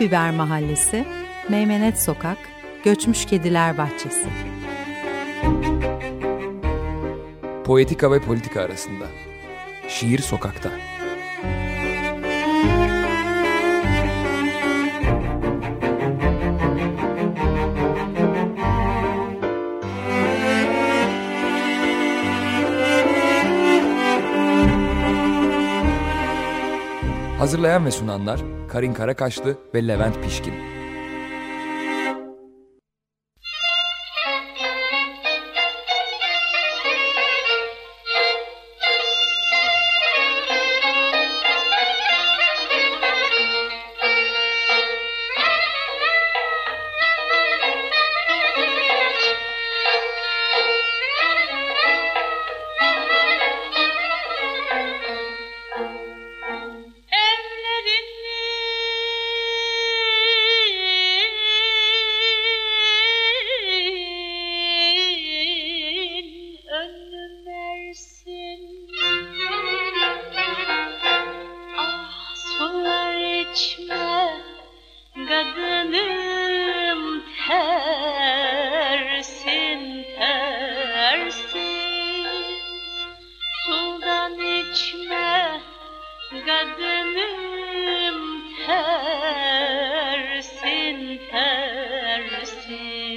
Pul Biber Mahallesi, Meymenet Sokak, Göçmüş Kediler Bahçesi. Poetika ve politika arasında. Şiir sokakta. Hazırlayan ve sunanlar Karin Karakaşlı ve Levent Pişkin. persin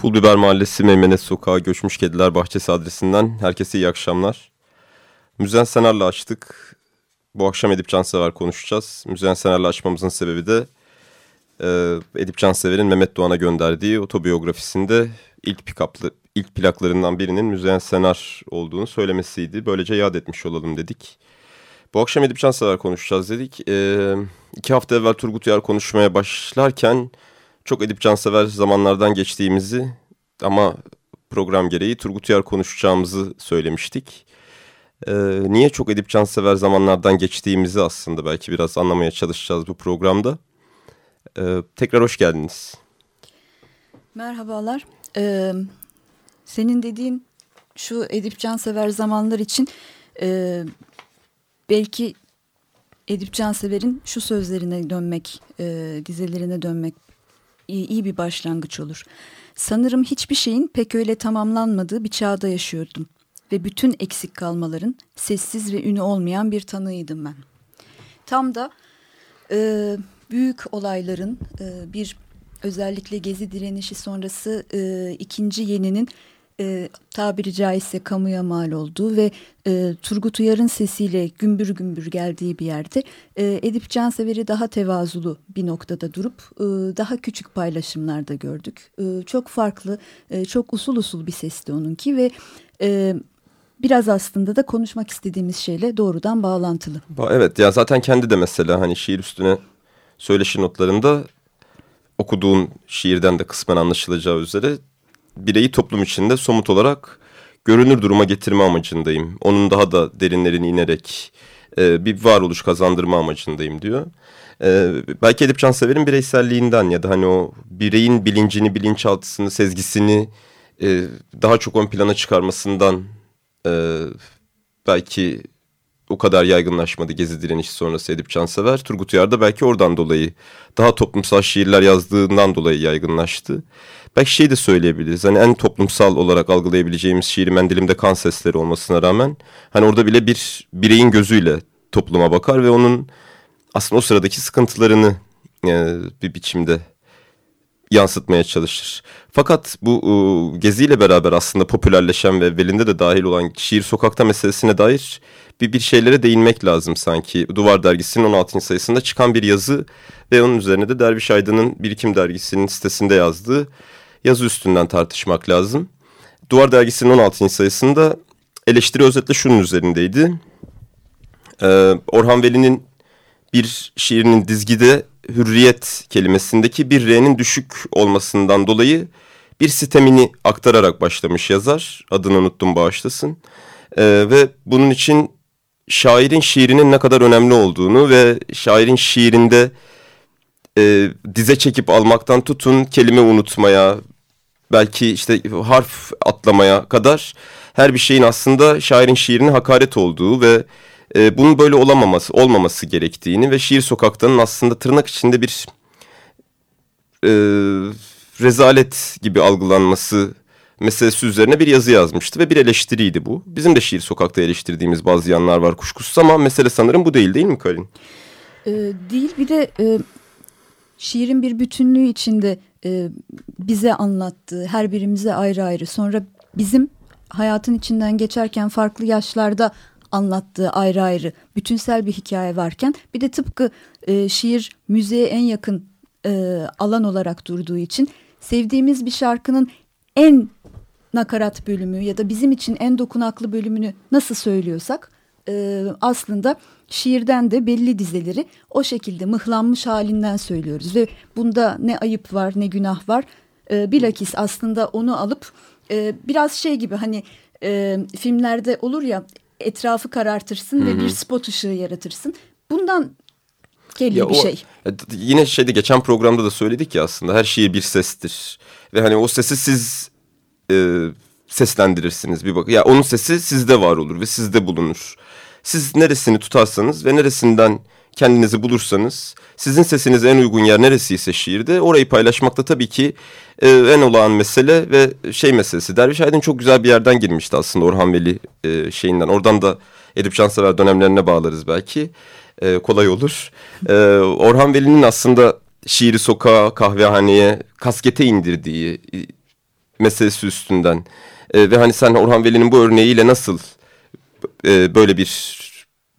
Pulbiber Mahallesi Meymenet Sokağı Göçmüş Kediler Bahçesi adresinden herkese iyi akşamlar. Müzen Senar'la açtık. Bu akşam Edip Cansever konuşacağız. Müzen Senar'la açmamızın sebebi de e, Edip Cansever'in Mehmet Doğan'a gönderdiği otobiyografisinde ilk pikaplı ilk plaklarından birinin Müzen Senar olduğunu söylemesiydi. Böylece yad etmiş olalım dedik. Bu akşam Edip Cansever konuşacağız dedik. E, iki hafta evvel Turgut Uyar konuşmaya başlarken çok Edip Cansever zamanlardan geçtiğimizi ama program gereği Turgut Uyar konuşacağımızı söylemiştik. Ee, niye çok Edip Cansever zamanlardan geçtiğimizi aslında belki biraz anlamaya çalışacağız bu programda. Ee, tekrar hoş geldiniz. Merhabalar. Ee, senin dediğin şu Edip Cansever zamanlar için e, belki Edip Cansever'in şu sözlerine dönmek, e, dizelerine dönmek iyi, bir başlangıç olur. Sanırım hiçbir şeyin pek öyle tamamlanmadığı bir çağda yaşıyordum. Ve bütün eksik kalmaların sessiz ve ünü olmayan bir tanığıydım ben. Tam da e, büyük olayların e, bir özellikle Gezi direnişi sonrası e, ikinci yeninin e, tabiri caizse kamuya mal olduğu ve e, Turgut Uyar'ın sesiyle gümbür gümbür geldiği bir yerde e, Edip Cansever'i daha tevazulu bir noktada durup e, daha küçük paylaşımlarda gördük. E, çok farklı, e, çok usul usul bir sesti onunki ve e, biraz aslında da konuşmak istediğimiz şeyle doğrudan bağlantılı. Evet ya zaten kendi de mesela hani şiir üstüne söyleşi notlarında okuduğun şiirden de kısmen anlaşılacağı üzere bireyi toplum içinde somut olarak görünür duruma getirme amacındayım. Onun daha da derinlerine inerek e, bir varoluş kazandırma amacındayım diyor. E, belki Edip Cansever'in bireyselliğinden ya da hani o bireyin bilincini, bilinçaltısını, sezgisini e, daha çok ön plana çıkarmasından e, belki o kadar yaygınlaşmadı Gezi direnişi sonrası Edip Cansever. Turgut Uyar da belki oradan dolayı daha toplumsal şiirler yazdığından dolayı yaygınlaştı. Belki şey de söyleyebiliriz. Hani en toplumsal olarak algılayabileceğimiz şiiri Mendilim'de kan sesleri olmasına rağmen hani orada bile bir bireyin gözüyle topluma bakar ve onun aslında o sıradaki sıkıntılarını e, bir biçimde yansıtmaya çalışır. Fakat bu e, geziyle beraber aslında popülerleşen ve belinde de dahil olan şiir sokakta meselesine dair bir, bir şeylere değinmek lazım sanki. Duvar dergisinin 16. sayısında çıkan bir yazı ve onun üzerine de Derviş Aydın'ın Birikim dergisinin sitesinde yazdığı yazı üstünden tartışmak lazım. Duvar dergisinin 16. sayısında eleştiri özetle şunun üzerindeydi. Ee, Orhan Veli'nin bir şiirinin dizgide hürriyet kelimesindeki bir R'nin düşük olmasından dolayı bir sitemini aktararak başlamış yazar. Adını unuttum bağışlasın. Ee, ve bunun için şairin şiirinin ne kadar önemli olduğunu ve şairin şiirinde e, dize çekip almaktan tutun kelime unutmaya belki işte harf atlamaya kadar her bir şeyin aslında şairin şiirine hakaret olduğu ve e, bunun böyle olamaması olmaması gerektiğini ve şiir sokaktanın aslında tırnak içinde bir e, rezalet gibi algılanması meselesi üzerine bir yazı yazmıştı ve bir eleştiriydi bu. Bizim de şiir sokakta eleştirdiğimiz bazı yanlar var kuşkusuz ama mesele sanırım bu değil değil mi Karin? Ee, değil bir de e, şiirin bir bütünlüğü içinde e, bize anlattığı her birimize ayrı ayrı sonra bizim hayatın içinden geçerken farklı yaşlarda anlattığı ayrı ayrı bütünsel bir hikaye varken bir de tıpkı e, şiir müziğe en yakın e, alan olarak durduğu için sevdiğimiz bir şarkının en nakarat bölümü ya da bizim için en dokunaklı bölümünü nasıl söylüyorsak e, aslında şiirden de belli dizeleri o şekilde mıhlanmış halinden söylüyoruz ve bunda ne ayıp var ne günah var. E, bilakis aslında onu alıp e, biraz şey gibi hani e, filmlerde olur ya etrafı karartırsın Hı -hı. ve bir spot ışığı yaratırsın bundan geliyor ya bir o, şey. Yine şeyde geçen programda da söyledik ya aslında her şiir bir sestir ve hani o sesi siz e, seslendirirsiniz bir bak. Ya onun sesi sizde var olur ve sizde bulunur. Siz neresini tutarsanız ve neresinden kendinizi bulursanız sizin sesinize en uygun yer neresiyse şiirde orayı paylaşmakta tabii ki e, en olağan mesele ve şey meselesi. Derviş Aydın çok güzel bir yerden girmişti aslında Orhan Veli e, şeyinden. Oradan da Edip Cansever dönemlerine bağlarız belki. E, kolay olur. E, Orhan Veli'nin aslında şiiri sokağa, kahvehaneye, kaskete indirdiği e, meselesi üstünden. E, ve hani sen Orhan Veli'nin bu örneğiyle nasıl e, böyle bir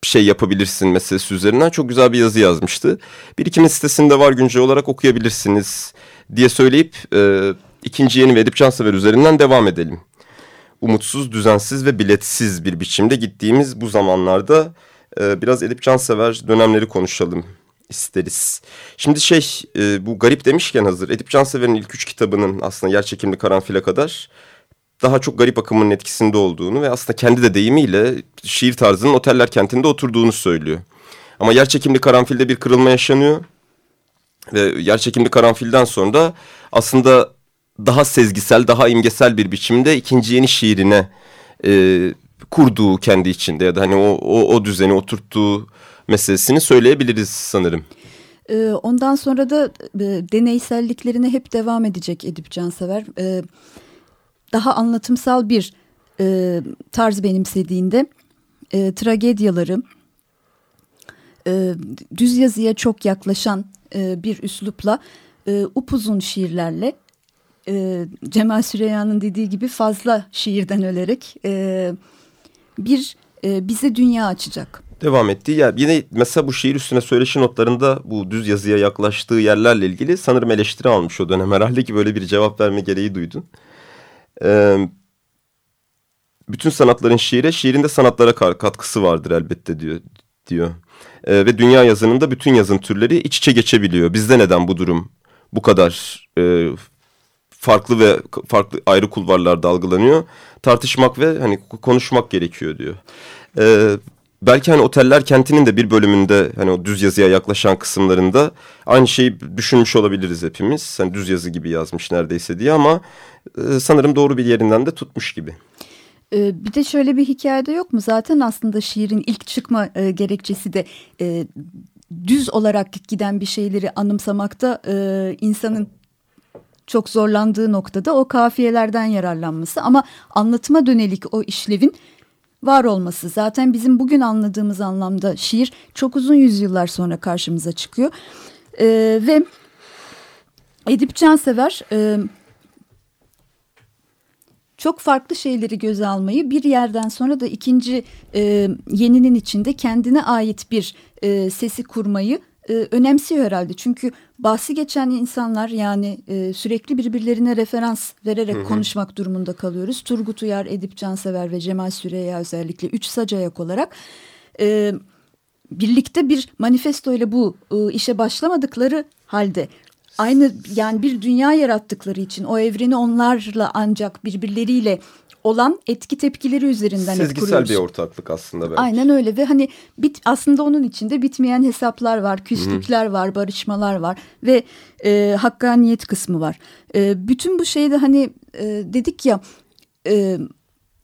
şey yapabilirsin meselesi üzerinden çok güzel bir yazı yazmıştı. Bir ikinin sitesinde var güncel olarak okuyabilirsiniz diye söyleyip e, ikinci yeni ve Edip Cansever üzerinden devam edelim. Umutsuz, düzensiz ve biletsiz bir biçimde gittiğimiz bu zamanlarda e, biraz Edip Cansever dönemleri konuşalım isteriz. Şimdi şey e, bu garip demişken hazır Edip Cansever'in ilk üç kitabının aslında yer çekimli karanfile kadar daha çok garip akımının etkisinde olduğunu ve aslında kendi de deyimiyle şiir tarzının oteller kentinde oturduğunu söylüyor. Ama yer çekimli karanfilde bir kırılma yaşanıyor. Ve yer çekimli karanfilden sonra aslında daha sezgisel, daha imgesel bir biçimde ikinci yeni şiirine e, kurduğu kendi içinde ya da hani o, o, o düzeni oturttuğu meselesini söyleyebiliriz sanırım. Ee, ondan sonra da e, deneyselliklerine hep devam edecek Edip Cansever. Ee, daha anlatımsal bir e, tarz benimsediğinde e, tragedyaları, e, düz yazıya çok yaklaşan e, bir üslupla e, upuzun şiirlerle e, Cemal Süreyya'nın dediği gibi fazla şiirden ölerek e, bir e, bize dünya açacak. Devam ettiği yer. Yine mesela bu şiir üstüne söyleşi notlarında bu düz yazıya yaklaştığı yerlerle ilgili sanırım eleştiri almış o dönem. Herhalde ki böyle bir cevap verme gereği duydun. Ee, bütün sanatların şiire, şiirinde sanatlara katkısı vardır elbette diyor. diyor. Ee, ve dünya yazınında bütün yazın türleri iç içe geçebiliyor. Bizde neden bu durum bu kadar e, farklı ve farklı ayrı kulvarlarda algılanıyor? Tartışmak ve hani konuşmak gerekiyor diyor. Ee, belki hani oteller kentinin de bir bölümünde hani o düz yazıya yaklaşan kısımlarında aynı şeyi düşünmüş olabiliriz hepimiz. Hani düz yazı gibi yazmış neredeyse diye ama e, sanırım doğru bir yerinden de tutmuş gibi. Ee, bir de şöyle bir hikayede yok mu? Zaten aslında şiirin ilk çıkma e, gerekçesi de e, düz olarak giden bir şeyleri anımsamakta e, insanın çok zorlandığı noktada o kafiyelerden yararlanması ama anlatıma dönelik o işlevin var olması. Zaten bizim bugün anladığımız anlamda şiir çok uzun yüzyıllar sonra karşımıza çıkıyor. E, ve Edip Cansever e, çok farklı şeyleri göze almayı bir yerden sonra da ikinci e, yeninin içinde kendine ait bir e, sesi kurmayı e, önemsiyor herhalde. Çünkü bahsi geçen insanlar yani e, sürekli birbirlerine referans vererek hı hı. konuşmak durumunda kalıyoruz. Turgut Uyar, Edip Cansever ve Cemal Süreyya özellikle üç sac ayak olarak e, birlikte bir manifesto ile bu e, işe başlamadıkları halde aynı yani bir dünya yarattıkları için o evreni onlarla ancak birbirleriyle olan etki tepkileri üzerinden Sezgisel bir ortaklık aslında belki. Aynen öyle ve hani bit aslında onun içinde bitmeyen hesaplar var, küslükler Hı-hı. var, barışmalar var ve e, hakkaniyet kısmı var. E, bütün bu şeyde hani e, dedik ya e,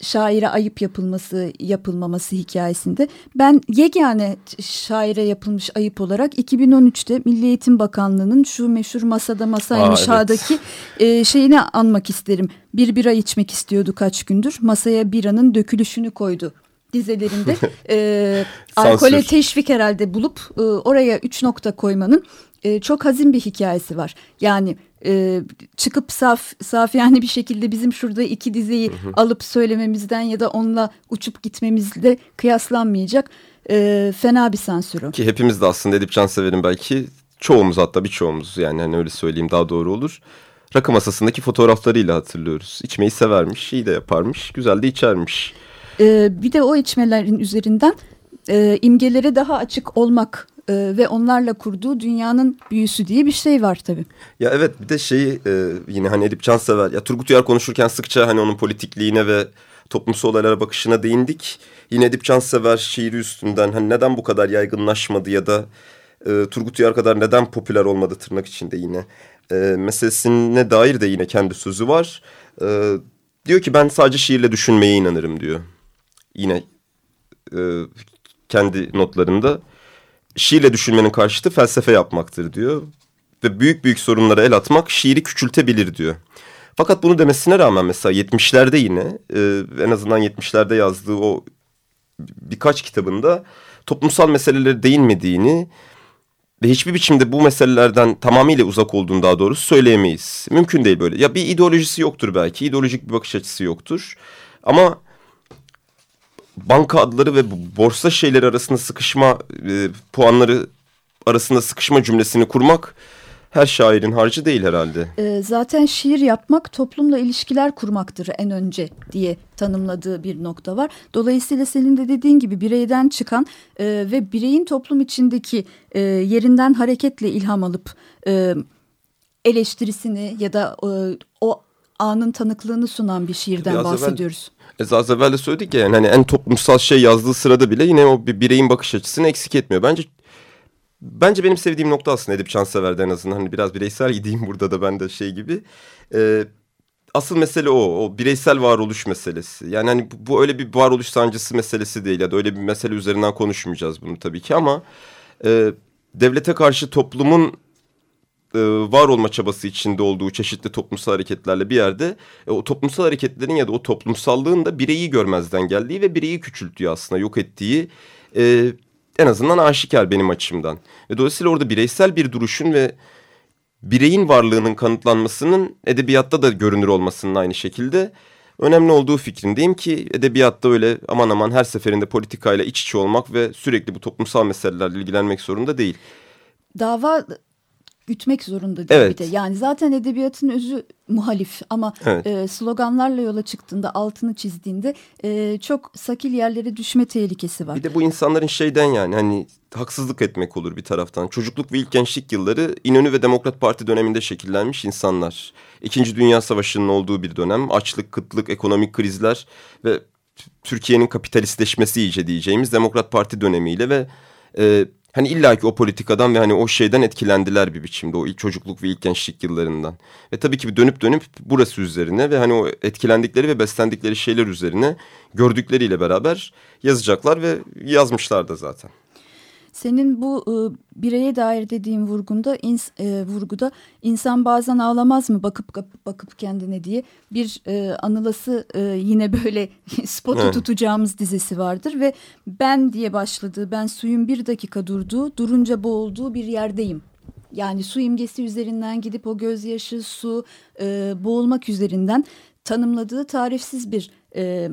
şaire ayıp yapılması yapılmaması hikayesinde ben yegane şaire yapılmış ayıp olarak 2013'te Milli Eğitim Bakanlığı'nın şu meşhur masada masaymış evet. e, şeyini anmak isterim. Bir bira içmek istiyordu kaç gündür masaya biranın dökülüşünü koydu dizelerinde e, alkole teşvik herhalde bulup e, oraya üç nokta koymanın e, çok hazin bir hikayesi var. Yani e, çıkıp saf saf yani bir şekilde bizim şurada iki dizeyi hı hı. alıp söylememizden ya da onunla uçup gitmemizle kıyaslanmayacak e, fena bir sansürü. Ki hepimiz de aslında Edip Cansever'in belki çoğumuz hatta birçoğumuz yani hani öyle söyleyeyim daha doğru olur. Rakı masasındaki fotoğraflarıyla hatırlıyoruz. İçmeyi severmiş, iyi de yaparmış, güzel de içermiş. Ee, bir de o içmelerin üzerinden e, imgelere daha açık olmak e, ve onlarla kurduğu dünyanın büyüsü diye bir şey var tabii. Ya evet bir de şeyi e, yine hani Edip Cansever ya Turgut Uyar konuşurken sıkça hani onun politikliğine ve toplumsal olaylara bakışına değindik. Yine Edip Cansever şiiri üstünden hani neden bu kadar yaygınlaşmadı ya da e, Turgut Uyar kadar neden popüler olmadı tırnak içinde yine e, meselesine dair de yine kendi sözü var. E, diyor ki ben sadece şiirle düşünmeye inanırım diyor. Yine e, kendi notlarında şiirle düşünmenin karşıtı felsefe yapmaktır diyor. Ve büyük büyük sorunlara el atmak şiiri küçültebilir diyor. Fakat bunu demesine rağmen mesela 70'lerde yine e, en azından 70'lerde yazdığı o birkaç kitabında toplumsal meselelere değinmediğini ve hiçbir biçimde bu meselelerden tamamıyla uzak olduğunu daha doğrusu söyleyemeyiz. Mümkün değil böyle. Ya bir ideolojisi yoktur belki, ideolojik bir bakış açısı yoktur. Ama banka adları ve borsa şeyleri arasında sıkışma e, puanları arasında sıkışma cümlesini kurmak her şairin harcı değil herhalde. E, zaten şiir yapmak toplumla ilişkiler kurmaktır en önce diye tanımladığı bir nokta var. Dolayısıyla senin de dediğin gibi bireyden çıkan e, ve bireyin toplum içindeki e, yerinden hareketle ilham alıp e, eleştirisini ya da e, o anın tanıklığını sunan bir şiirden Biraz bahsediyoruz. Evvel, az evvel de söyledik ya yani hani en toplumsal şey yazdığı sırada bile yine o bir bireyin bakış açısını eksik etmiyor. Bence bence benim sevdiğim nokta aslında Edip Cansever'de en azından hani biraz bireysel gideyim burada da ben de şey gibi. Ee, asıl mesele o, o bireysel varoluş meselesi. Yani hani bu, bu öyle bir varoluş sancısı meselesi değil ya da öyle bir mesele üzerinden konuşmayacağız bunu tabii ki ama e, devlete karşı toplumun e, var olma çabası içinde olduğu çeşitli toplumsal hareketlerle bir yerde e, o toplumsal hareketlerin ya da o toplumsallığın da bireyi görmezden geldiği ve bireyi küçülttüğü aslında yok ettiği e, en azından aşikar benim açımdan. Ve dolayısıyla orada bireysel bir duruşun ve bireyin varlığının kanıtlanmasının edebiyatta da görünür olmasının aynı şekilde önemli olduğu fikrindeyim ki edebiyatta öyle aman aman her seferinde politikayla iç içe olmak ve sürekli bu toplumsal meselelerle ilgilenmek zorunda değil. Dava gütmek zorunda değil evet. bir de. Yani zaten edebiyatın özü muhalif ama evet. e, sloganlarla yola çıktığında altını çizdiğinde e, çok sakil yerlere düşme tehlikesi var. Bir de bu insanların şeyden yani hani haksızlık etmek olur bir taraftan. Çocukluk ve ilk gençlik yılları İnönü ve Demokrat Parti döneminde şekillenmiş insanlar. İkinci Dünya Savaşı'nın olduğu bir dönem. Açlık, kıtlık, ekonomik krizler ve Türkiye'nin kapitalistleşmesi iyice diyeceğimiz Demokrat Parti dönemiyle ve e, hani illaki o politikadan ve hani o şeyden etkilendiler bir biçimde o ilk çocukluk ve ilk gençlik yıllarından. Ve tabii ki dönüp dönüp burası üzerine ve hani o etkilendikleri ve beslendikleri şeyler üzerine gördükleriyle beraber yazacaklar ve yazmışlar da zaten. Senin bu e, bireye dair dediğin vurgunda ins, e, vurguda insan bazen ağlamaz mı bakıp bakıp, bakıp kendine diye bir e, anılası e, yine böyle spotu evet. tutacağımız dizesi vardır ve ben diye başladığı ben suyun bir dakika durduğu durunca boğulduğu bir yerdeyim. Yani su imgesi üzerinden gidip o gözyaşı su e, boğulmak üzerinden tanımladığı tarifsiz bir e,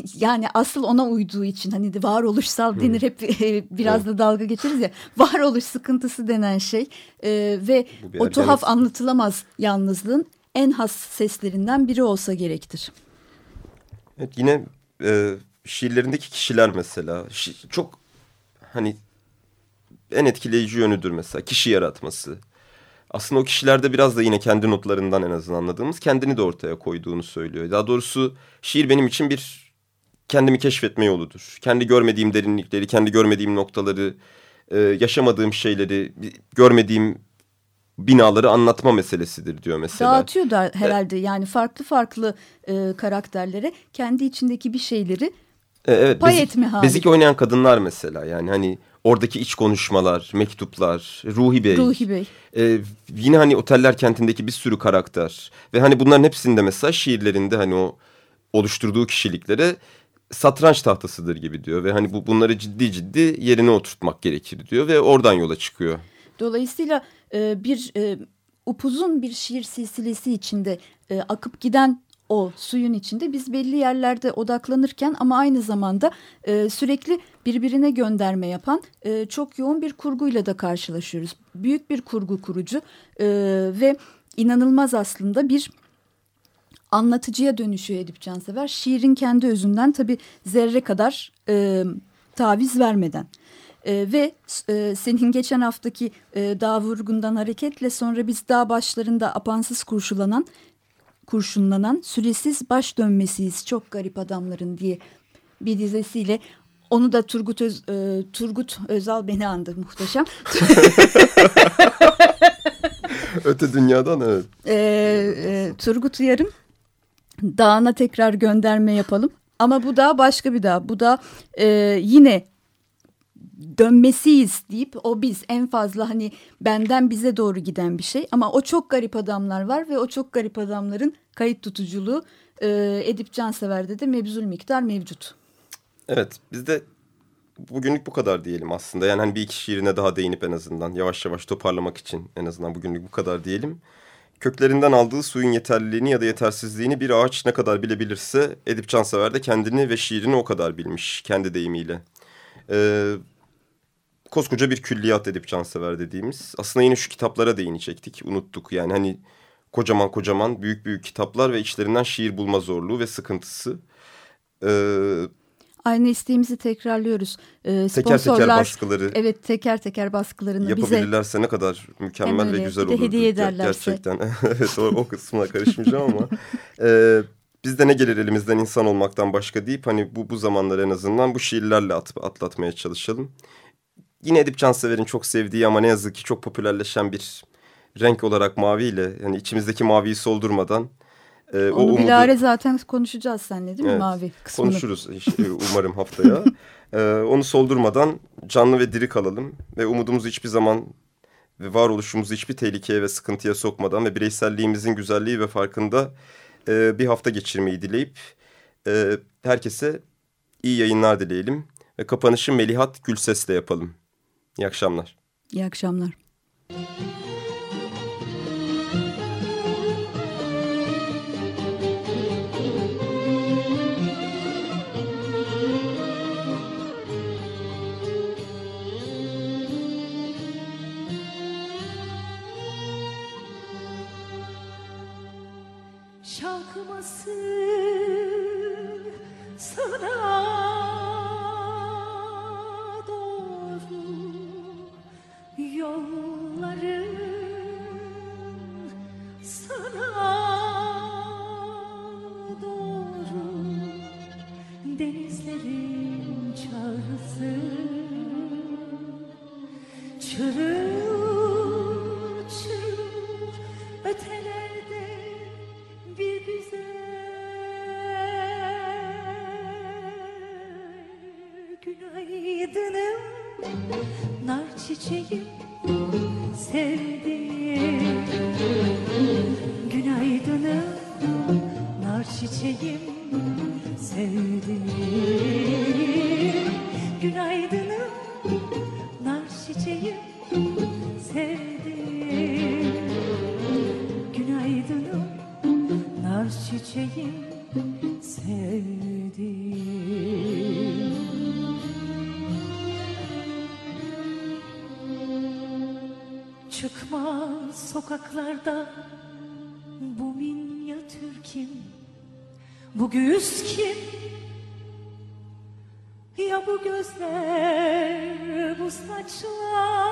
yani asıl ona uyduğu için hani de varoluşsal denir hep e, biraz evet. da dalga geçeriz ya varoluş sıkıntısı denen şey e, ve o tuhaf evet. anlatılamaz yalnızlığın en has seslerinden biri olsa gerektir. Evet yine e, şiirlerindeki kişiler mesela şi çok hani en etkileyici yönüdür mesela kişi yaratması. Aslında o kişilerde biraz da yine kendi notlarından en azından anladığımız kendini de ortaya koyduğunu söylüyor. Daha doğrusu şiir benim için bir kendimi keşfetme yoludur. Kendi görmediğim derinlikleri, kendi görmediğim noktaları, e, yaşamadığım şeyleri, görmediğim binaları anlatma meselesidir diyor mesela. Dağıtıyor da herhalde yani farklı farklı e, karakterlere kendi içindeki bir şeyleri e, evet, pay bezik, etme hali. Bezik oynayan kadınlar mesela yani hani oradaki iç konuşmalar, mektuplar, Ruhi Bey. Ruhi Bey. E, yine hani Oteller Kenti'ndeki bir sürü karakter ve hani bunların hepsinde mesela şiirlerinde hani o oluşturduğu kişiliklere satranç tahtasıdır gibi diyor ve hani bu bunları ciddi ciddi yerine oturtmak gerekir diyor ve oradan yola çıkıyor. Dolayısıyla e, bir e, upuzun bir şiir silsilesi içinde e, akıp giden o suyun içinde biz belli yerlerde odaklanırken ama aynı zamanda e, sürekli birbirine gönderme yapan e, çok yoğun bir kurguyla da karşılaşıyoruz. Büyük bir kurgu kurucu e, ve inanılmaz aslında bir anlatıcıya dönüşüyor Edip Cansever. Şiirin kendi özünden tabii zerre kadar e, taviz vermeden. E, ve e, senin geçen haftaki e, dağ vurgundan hareketle sonra biz dağ başlarında apansız kurşulanan, kurşunlanan süresiz baş dönmesiyiz çok garip adamların diye bir dizesiyle onu da Turgut Öz, e, Turgut Özal beni andı muhteşem. Öte dünyadan evet. E, e, Turgut Uyar'ın dağına tekrar gönderme yapalım. Ama bu da başka bir dağ. Bu da e, yine dönmesiyiz deyip o biz en fazla hani benden bize doğru giden bir şey. Ama o çok garip adamlar var ve o çok garip adamların kayıt tutuculuğu e, Edip Cansever'de de mebzul miktar mevcut. Evet bizde bugünlük bu kadar diyelim aslında. Yani hani bir iki şiirine daha değinip en azından yavaş yavaş toparlamak için en azından bugünlük bu kadar diyelim köklerinden aldığı suyun yeterliliğini ya da yetersizliğini bir ağaç ne kadar bilebilirse Edip Cansever de kendini ve şiirini o kadar bilmiş kendi deyimiyle. Ee, koskoca bir külliyat Edip Cansever dediğimiz. Aslında yine şu kitaplara değinecektik unuttuk yani hani kocaman kocaman büyük büyük kitaplar ve içlerinden şiir bulma zorluğu ve sıkıntısı. Ee, Aynı isteğimizi tekrarlıyoruz. Ee, teker teker baskıları. Evet teker teker baskılarını yapabilirlerse bize, ne kadar mükemmel ve güzel olur. hediye ederlerse. Gerçekten evet o, o kısmına karışmayacağım ama. E, biz de ne gelir elimizden insan olmaktan başka deyip hani bu, bu zamanlar en azından bu şiirlerle at, atlatmaya çalışalım. Yine Edip Cansever'in çok sevdiği ama ne yazık ki çok popülerleşen bir renk olarak maviyle yani içimizdeki maviyi soldurmadan ee, Onu o umudu... bilare zaten konuşacağız seninle değil mi evet, Mavi kısmını? Konuşuruz umarım haftaya. ee, onu soldurmadan canlı ve diri kalalım ve umudumuzu hiçbir zaman ve varoluşumuzu hiçbir tehlikeye ve sıkıntıya sokmadan ve bireyselliğimizin güzelliği ve farkında e, bir hafta geçirmeyi dileyip e, herkese iyi yayınlar dileyelim Ve kapanışı Melihat Gülses'le yapalım. İyi akşamlar. İyi akşamlar. şarkımasın sana. lady. Göğüs kim? Ya bu gözler, bu saçlar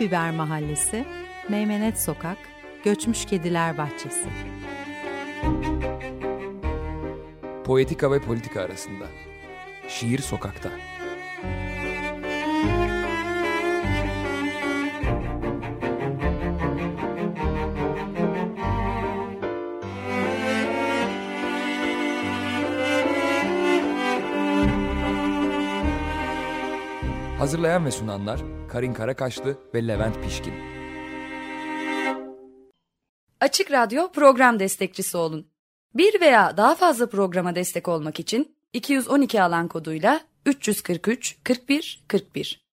Biber Mahallesi, Meymenet Sokak, Göçmüş Kediler Bahçesi. Poetika ve politika arasında. Şiir sokakta. Hazırlayan ve sunanlar Karin Karakaşlı ve Levent Pişkin. Açık Radyo program destekçisi olun. Bir veya daha fazla programa destek olmak için 212 alan koduyla 343 41 41